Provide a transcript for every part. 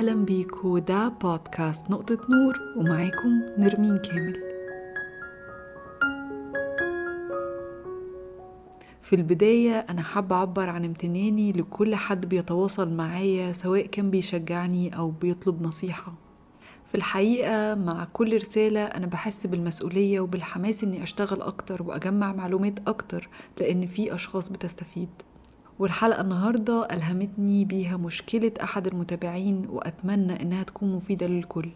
أهلا بيكو. ده بودكاست نقطة نور ومعاكم نرمين كامل. في البداية أنا حابة أعبر عن امتناني لكل حد بيتواصل معايا سواء كان بيشجعني أو بيطلب نصيحة. في الحقيقة مع كل رسالة أنا بحس بالمسؤولية وبالحماس إني أشتغل أكتر وأجمع معلومات أكتر لأن في أشخاص بتستفيد. والحلقة النهاردة ألهمتني بيها مشكلة أحد المتابعين وأتمنى إنها تكون مفيدة للكل.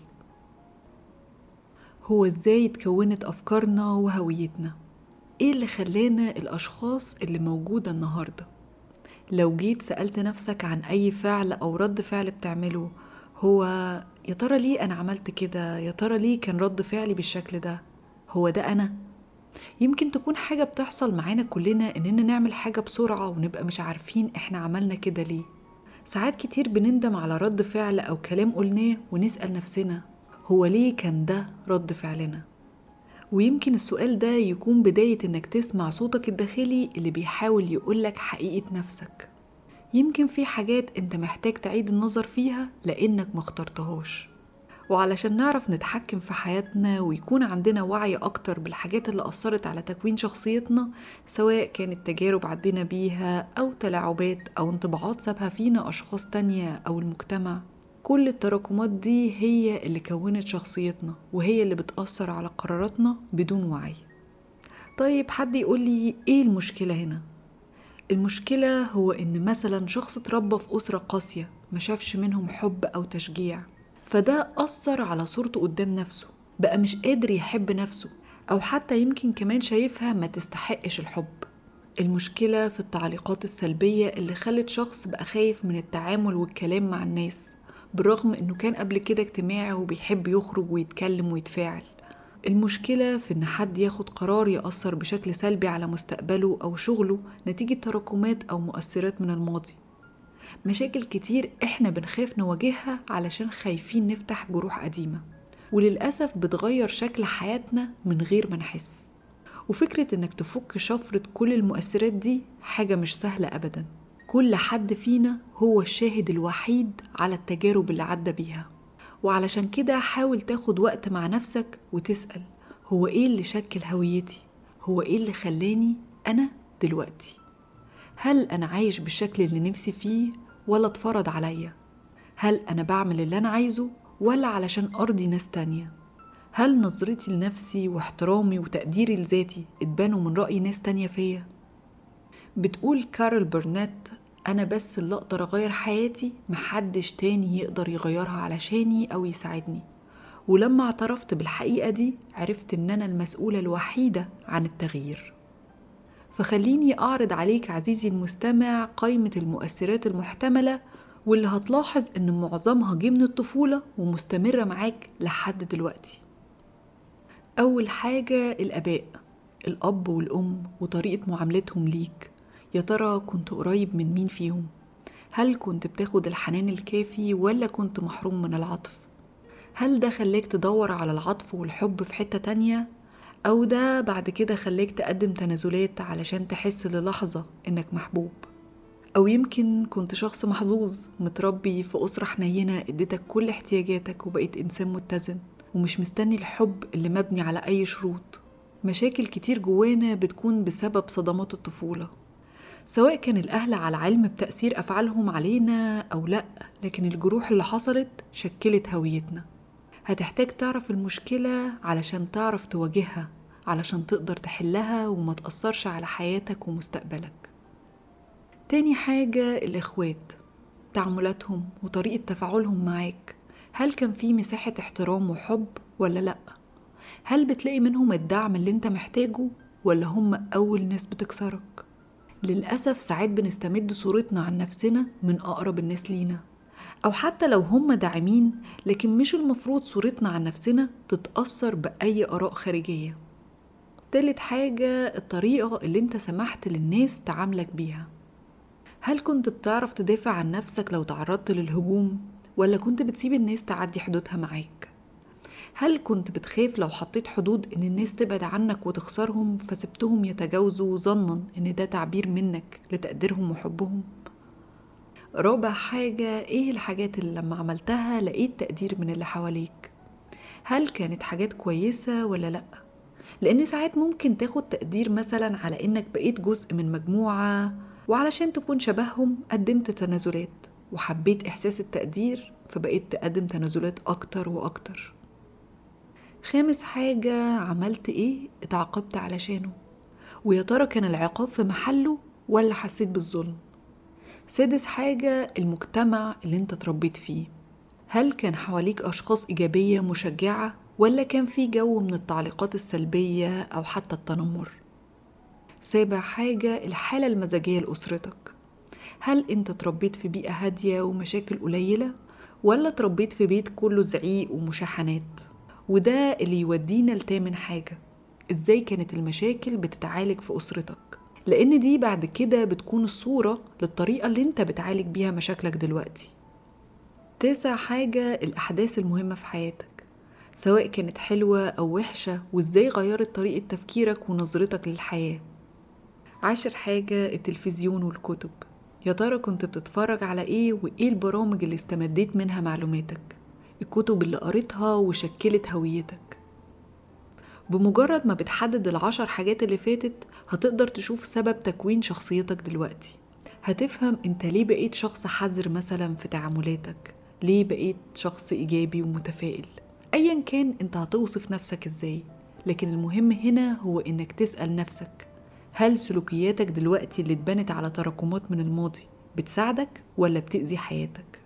هو إزاي اتكونت أفكارنا وهويتنا؟ إيه اللي خلانا الأشخاص اللي موجودة النهاردة؟ لو جيت سألت نفسك عن أي فعل أو رد فعل بتعمله هو يا ترى ليه أنا عملت كده؟ يا ترى ليه كان رد فعلي بالشكل ده؟ هو ده أنا؟ يمكن تكون حاجة بتحصل معانا كلنا إننا نعمل حاجة بسرعة ونبقى مش عارفين إحنا عملنا كده ليه. ساعات كتير بنندم على رد فعل أو كلام قلناه ونسأل نفسنا هو ليه كان ده رد فعلنا؟ ويمكن السؤال ده يكون بداية إنك تسمع صوتك الداخلي اللي بيحاول يقولك حقيقة نفسك. يمكن في حاجات أنت محتاج تعيد النظر فيها لأنك ما اخترتهاش. وعلشان نعرف نتحكم في حياتنا ويكون عندنا وعي أكتر بالحاجات اللي أثرت على تكوين شخصيتنا سواء كانت تجارب عدينا بيها أو تلاعبات أو انطباعات سابها فينا أشخاص تانية أو المجتمع. كل التراكمات دي هي اللي كونت شخصيتنا وهي اللي بتأثر على قراراتنا بدون وعي. طيب حد يقول لي إيه المشكلة هنا؟ المشكلة هو إن مثلا شخص اتربى في أسرة قاسية ما شافش منهم حب أو تشجيع. فده أثر على صورته قدام نفسه بقى مش قادر يحب نفسه أو حتى يمكن كمان شايفها ما تستحقش الحب. المشكلة في التعليقات السلبية اللي خلت شخص بقى خايف من التعامل والكلام مع الناس بالرغم إنه كان قبل كده اجتماعي وبيحب يخرج ويتكلم ويتفاعل. المشكلة في إن حد ياخد قرار يأثر بشكل سلبي على مستقبله أو شغله نتيجة تراكمات أو مؤثرات من الماضي. مشاكل كتير إحنا بنخاف نواجهها علشان خايفين نفتح جروح قديمة. وللأسف بتغير شكل حياتنا من غير ما نحس. وفكرة إنك تفك شفرة كل المؤثرات دي حاجة مش سهلة أبدا. كل حد فينا هو الشاهد الوحيد على التجارب اللي عدى بيها. وعلشان كده حاول تاخد وقت مع نفسك وتسأل هو إيه اللي شكل هويتي؟ هو إيه اللي خلاني أنا دلوقتي؟ هل أنا عايش بالشكل اللي نفسي فيه ولا اتفرض عليا. هل أنا بعمل اللي أنا عايزه ولا علشان أرضي ناس تانية؟ هل نظرتي لنفسي واحترامي وتقديري لذاتي اتبنوا من رأي ناس تانية فيا؟ بتقول كارل برنات أنا بس اللي أقدر أغير حياتي محدش تاني يقدر يغيرها علشاني أو يساعدني. ولما اعترفت بالحقيقة دي عرفت إن أنا المسؤولة الوحيدة عن التغيير. فخليني أعرض عليك عزيزي المستمع قائمة المؤثرات المحتملة واللي هتلاحظ إن معظمها جه من الطفولة ومستمرة معاك لحد دلوقتي. أول حاجة الآباء الأب والأم وطريقة معاملتهم ليك. يا ترى كنت قريب من مين فيهم؟ هل كنت بتاخد الحنان الكافي ولا كنت محروم من العطف؟ هل ده خلاك تدور على العطف والحب في حتة تانية؟ أو ده بعد كده خلاك تقدم تنازلات علشان تحس للحظة إنك محبوب. أو يمكن كنت شخص محظوظ متربي في أسرة حنينة إديتك كل احتياجاتك وبقيت إنسان متزن ومش مستني الحب اللي مبني على أي شروط. مشاكل كتير جوانا بتكون بسبب صدمات الطفولة. سواء كان الأهل على علم بتأثير أفعالهم علينا أو لأ لكن الجروح اللي حصلت شكلت هويتنا. هتحتاج تعرف المشكلة علشان تعرف تواجهها علشان تقدر تحلها وما تأثرش على حياتك ومستقبلك تاني حاجة الإخوات تعاملاتهم وطريقة تفاعلهم معاك هل كان في مساحة احترام وحب ولا لأ؟ هل بتلاقي منهم الدعم اللي انت محتاجه ولا هم أول ناس بتكسرك؟ للأسف ساعات بنستمد صورتنا عن نفسنا من أقرب الناس لينا أو حتى لو هم داعمين لكن مش المفروض صورتنا عن نفسنا تتأثر بأي آراء خارجية. تالت حاجة الطريقة اللي أنت سمحت للناس تعاملك بيها. هل كنت بتعرف تدافع عن نفسك لو تعرضت للهجوم ولا كنت بتسيب الناس تعدي حدودها معاك؟ هل كنت بتخاف لو حطيت حدود إن الناس تبعد عنك وتخسرهم فسبتهم يتجاوزوا ظنا إن ده تعبير منك لتقديرهم وحبهم؟ رابع حاجة إيه الحاجات اللي لما عملتها لقيت تقدير من اللي حواليك؟ هل كانت حاجات كويسة ولا لأ؟ لأن ساعات ممكن تاخد تقدير مثلا على إنك بقيت جزء من مجموعة وعلشان تكون شبههم قدمت تنازلات وحبيت إحساس التقدير فبقيت تقدم تنازلات أكتر وأكتر. خامس حاجة عملت إيه؟ اتعاقبت علشانه. ويا ترى كان العقاب في محله ولا حسيت بالظلم؟ سادس حاجة المجتمع اللي انت تربيت فيه. هل كان حواليك أشخاص إيجابية مشجعة ولا كان في جو من التعليقات السلبية أو حتى التنمر؟ سابع حاجة الحالة المزاجية لأسرتك. هل انت تربيت في بيئة هادية ومشاكل قليلة ولا تربيت في بيت كله زعيق ومشاحنات؟ وده اللي يودينا لتامن حاجة. إزاي كانت المشاكل بتتعالج في أسرتك؟ لأن دي بعد كده بتكون الصورة للطريقة اللي انت بتعالج بيها مشاكلك دلوقتي. تاسع حاجة الأحداث المهمة في حياتك. سواء كانت حلوة أو وحشة وإزاي غيرت طريقة تفكيرك ونظرتك للحياة. عاشر حاجة التلفزيون والكتب. يا ترى كنت بتتفرج على إيه وإيه البرامج اللي استمديت منها معلوماتك؟ الكتب اللي قريتها وشكلت هويتك. بمجرد ما بتحدد العشر حاجات اللي فاتت هتقدر تشوف سبب تكوين شخصيتك دلوقتي. هتفهم انت ليه بقيت شخص حذر مثلا في تعاملاتك؟ ليه بقيت شخص إيجابي ومتفائل؟ ايا كان انت هتوصف نفسك إزاي لكن المهم هنا هو إنك تسأل نفسك هل سلوكياتك دلوقتي اللي اتبنت على تراكمات من الماضي بتساعدك ولا بتأذي حياتك؟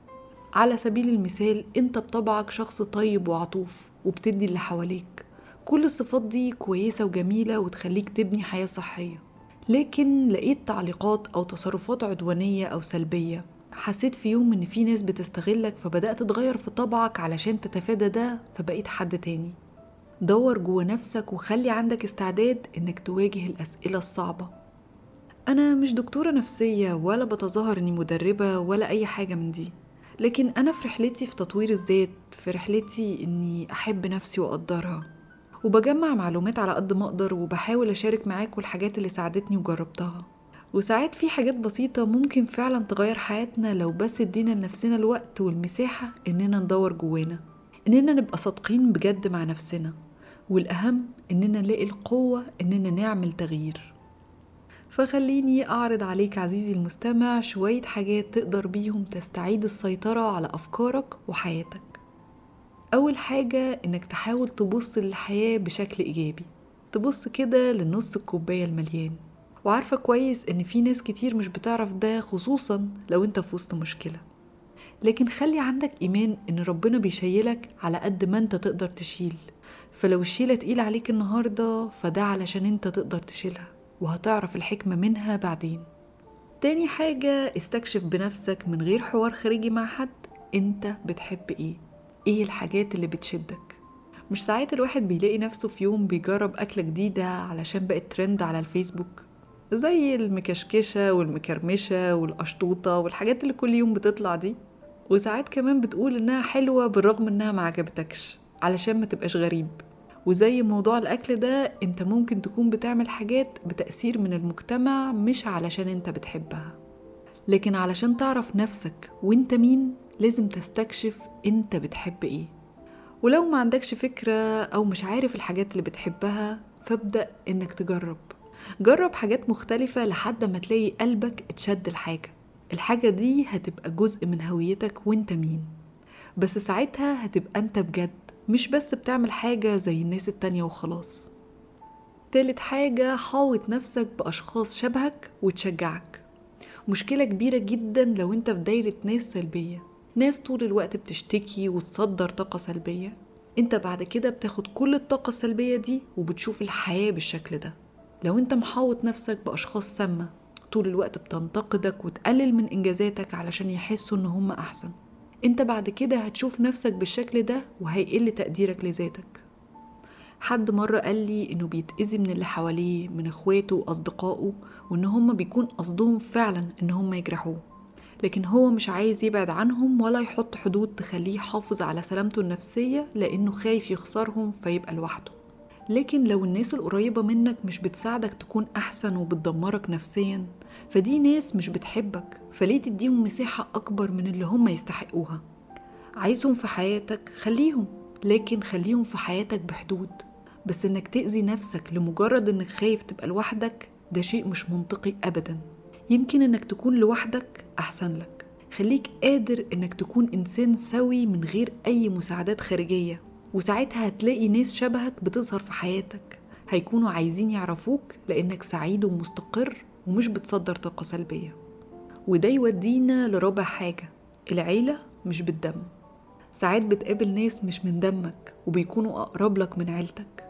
على سبيل المثال انت بطبعك شخص طيب وعطوف وبتدي اللي حواليك. كل الصفات دي كويسة وجميلة وتخليك تبني حياة صحية. لكن لقيت تعليقات أو تصرفات عدوانية أو سلبية. حسيت في يوم إن في ناس بتستغلك فبدأت تغير في طبعك علشان تتفادى ده فبقيت حد تاني. دور جوه نفسك وخلي عندك استعداد إنك تواجه الأسئلة الصعبة. أنا مش دكتورة نفسية ولا بتظاهر إني مدربة ولا أي حاجة من دي. لكن أنا في رحلتي في تطوير الذات في رحلتي إني أحب نفسي وأقدرها. وبجمع معلومات على قد ما أقدر وبحاول أشارك معاكم الحاجات اللي ساعدتني وجربتها. وساعات في حاجات بسيطة ممكن فعلا تغير حياتنا لو بس ادينا لنفسنا الوقت والمساحة إننا ندور جوانا. إننا نبقى صادقين بجد مع نفسنا والأهم إننا نلاقي القوة إننا نعمل تغيير. فخليني أعرض عليك عزيزي المستمع شوية حاجات تقدر بيهم تستعيد السيطرة على أفكارك وحياتك. أول حاجة إنك تحاول تبص للحياة بشكل إيجابي. تبص كده لنص الكوباية المليان. وعارفة كويس إن في ناس كتير مش بتعرف ده خصوصا لو أنت في وسط مشكلة. لكن خلي عندك إيمان إن ربنا بيشيلك على قد ما أنت تقدر تشيل. فلو الشيلة تقيل عليك النهاردة فده علشان أنت تقدر تشيلها وهتعرف الحكمة منها بعدين. تاني حاجة استكشف بنفسك من غير حوار خارجي مع حد أنت بتحب إيه. إيه الحاجات اللي بتشدك؟ مش ساعات الواحد بيلاقي نفسه في يوم بيجرب أكلة جديدة علشان بقت ترند على الفيسبوك زي المكشكشة والمكرمشة والقشطوطة والحاجات اللي كل يوم بتطلع دي. وساعات كمان بتقول إنها حلوة بالرغم إنها معجبتكش علشان ما تبقاش غريب. وزي موضوع الأكل ده أنت ممكن تكون بتعمل حاجات بتأثير من المجتمع مش علشان أنت بتحبها. لكن علشان تعرف نفسك وأنت مين لازم تستكشف انت بتحب إيه. ولو ما عندكش فكرة أو مش عارف الحاجات اللي بتحبها فابدأ إنك تجرب. جرب حاجات مختلفة لحد ما تلاقي قلبك اتشد الحاجة الحاجة دي هتبقى جزء من هويتك وانت مين. بس ساعتها هتبقى انت بجد مش بس بتعمل حاجة زي الناس التانية وخلاص. تالت حاجة حاوط نفسك بأشخاص شبهك وتشجعك. مشكلة كبيرة جدا لو انت في دايرة ناس سلبية. ناس طول الوقت بتشتكي وتصدر طاقة سلبية. انت بعد كده بتاخد كل الطاقة السلبية دي وبتشوف الحياة بالشكل ده. لو انت محاوط نفسك بأشخاص سامة طول الوقت بتنتقدك وتقلل من إنجازاتك علشان يحسوا إن هم أحسن. انت بعد كده هتشوف نفسك بالشكل ده وهيقل تقديرك لذاتك. حد مرة قال لي إنه بيتأذي من اللي حواليه من إخواته وأصدقائه وإن هم بيكون قصدهم فعلا إن هم يجرحوه. لكن هو مش عايز يبعد عنهم ولا يحط حدود تخليه يحافظ على سلامته النفسية لأنه خايف يخسرهم فيبقى لوحده. لكن لو الناس القريبة منك مش بتساعدك تكون أحسن وبتدمرك نفسيا فدي ناس مش بتحبك فليه تديهم مساحة أكبر من اللي هم يستحقوها؟ عايزهم في حياتك خليهم لكن خليهم في حياتك بحدود. بس إنك تأذي نفسك لمجرد إنك خايف تبقى لوحدك ده شيء مش منطقي أبدا. يمكن إنك تكون لوحدك أحسن لك. خليك قادر إنك تكون إنسان سوي من غير أي مساعدات خارجية وساعتها هتلاقي ناس شبهك بتظهر في حياتك. هيكونوا عايزين يعرفوك لأنك سعيد ومستقر ومش بتصدر طاقة سلبية. وده يودينا لرابع حاجة العيلة مش بالدم. ساعات بتقابل ناس مش من دمك وبيكونوا أقرب لك من عيلتك.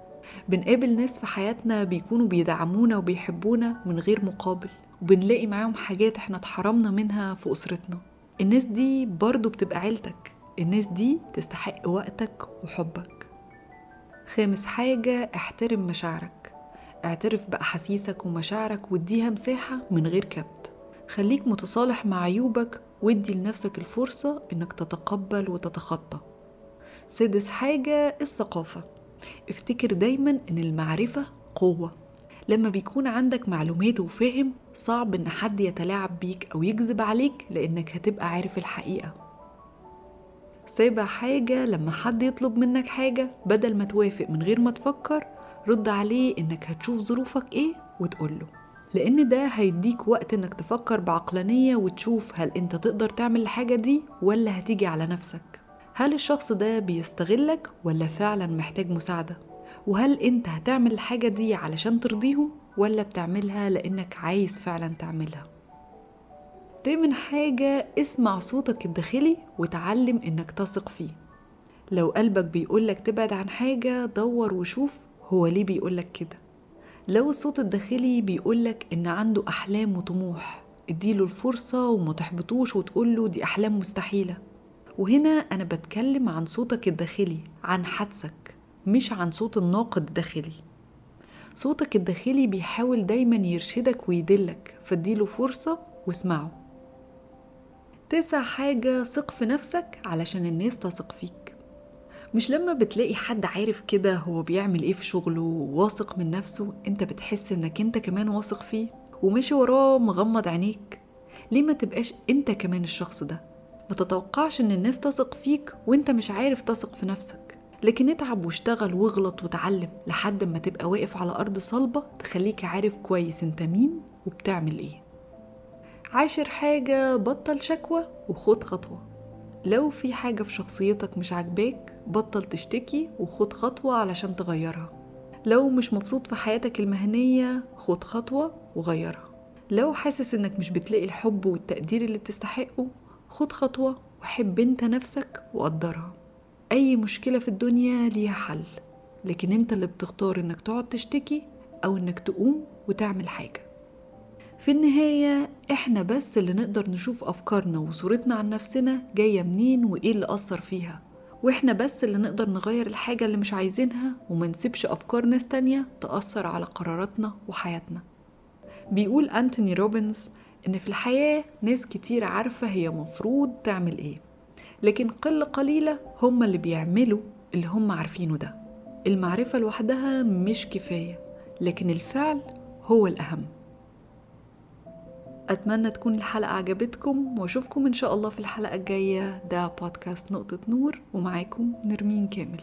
بنقابل ناس في حياتنا بيكونوا بيدعمونا وبيحبونا من غير مقابل. وبنلاقي معاهم حاجات إحنا اتحرمنا منها في أسرتنا. الناس دي برضو بتبقى عيلتك. الناس دي تستحق وقتك وحبك. خامس حاجة احترم مشاعرك. اعترف بأحاسيسك ومشاعرك واديها مساحة من غير كبت. خليك متصالح مع عيوبك وادي لنفسك الفرصة إنك تتقبل وتتخطى. سادس حاجة الثقافة. افتكر دايما إن المعرفة قوة. لما بيكون عندك معلومات وفهم صعب إن حد يتلاعب بيك أو يكذب عليك لإنك هتبقى عارف الحقيقة. سابع حاجة لما حد يطلب منك حاجة بدل ما توافق من غير ما تفكر رد عليه إنك هتشوف ظروفك إيه وتقوله. لأن ده هيديك وقت إنك تفكر بعقلانية وتشوف هل أنت تقدر تعمل الحاجة دي ولا هتيجي على نفسك. هل الشخص ده بيستغلك ولا فعلا محتاج مساعدة؟ وهل انت هتعمل الحاجة دي علشان ترضيهم ولا بتعملها لانك عايز فعلا تعملها؟ تامن حاجة اسمع صوتك الداخلي وتعلم انك تثق فيه. لو قلبك بيقولك تبعد عن حاجة دور وشوف هو ليه بيقولك كده. لو الصوت الداخلي بيقولك إن عنده أحلام وطموح اديله الفرصة وما تحبطوش وتقوله دي أحلام مستحيلة. وهنا أنا بتكلم عن صوتك الداخلي عن حدسك مش عن صوت الناقد الداخلي. صوتك الداخلي بيحاول دايما يرشدك ويدلك. فاديله فرصة واسمعه. تسع حاجة ثق في نفسك علشان الناس تثق فيك. مش لما بتلاقي حد عارف كده هو بيعمل إيه في شغله واثق من نفسه أنت بتحس إنك أنت كمان واثق فيه وماشي وراه مغمض عينيك. ليه ما تبقاش أنت كمان الشخص ده؟ ما تتوقعش إن الناس تثق فيك وأنت مش عارف تثق في نفسك. لكن اتعب واشتغل واغلط وتعلم لحد ما تبقى واقف على أرض صلبة تخليك عارف كويس أنت مين وبتعمل إيه. عاشر حاجة بطل شكوى وخد خطوة. لو في حاجة في شخصيتك مش عاجباك بطل تشتكي وخد خطوة علشان تغيرها. لو مش مبسوط في حياتك المهنية خد خطوة وغيرها. لو حاسس إنك مش بتلاقي الحب والتقدير اللي بتستحقه خد خطوة وحب أنت نفسك وقدرها. أي مشكلة في الدنيا ليها حل لكن أنت اللي بتختار إنك تقعد تشتكي أو إنك تقوم وتعمل حاجة. في النهاية إحنا بس اللي نقدر نشوف أفكارنا وصورتنا عن نفسنا جاية منين وإيه اللي أثر فيها. وإحنا بس اللي نقدر نغير الحاجة اللي مش عايزينها وما نسيبش أفكار ناس تانية تأثر على قراراتنا وحياتنا. بيقول أنتوني روبنز إن في الحياة ناس كتير عارفة هي مفروض تعمل إيه. لكن قلة قليلة هم اللي بيعملوا اللي هم عارفينه ده. المعرفة لوحدها مش كفاية لكن الفعل هو الأهم. أتمنى تكون الحلقة عجبتكم وأشوفكم إن شاء الله في الحلقة الجاية. ده بودكاست نقطة نور ومعاكم نرمين كامل.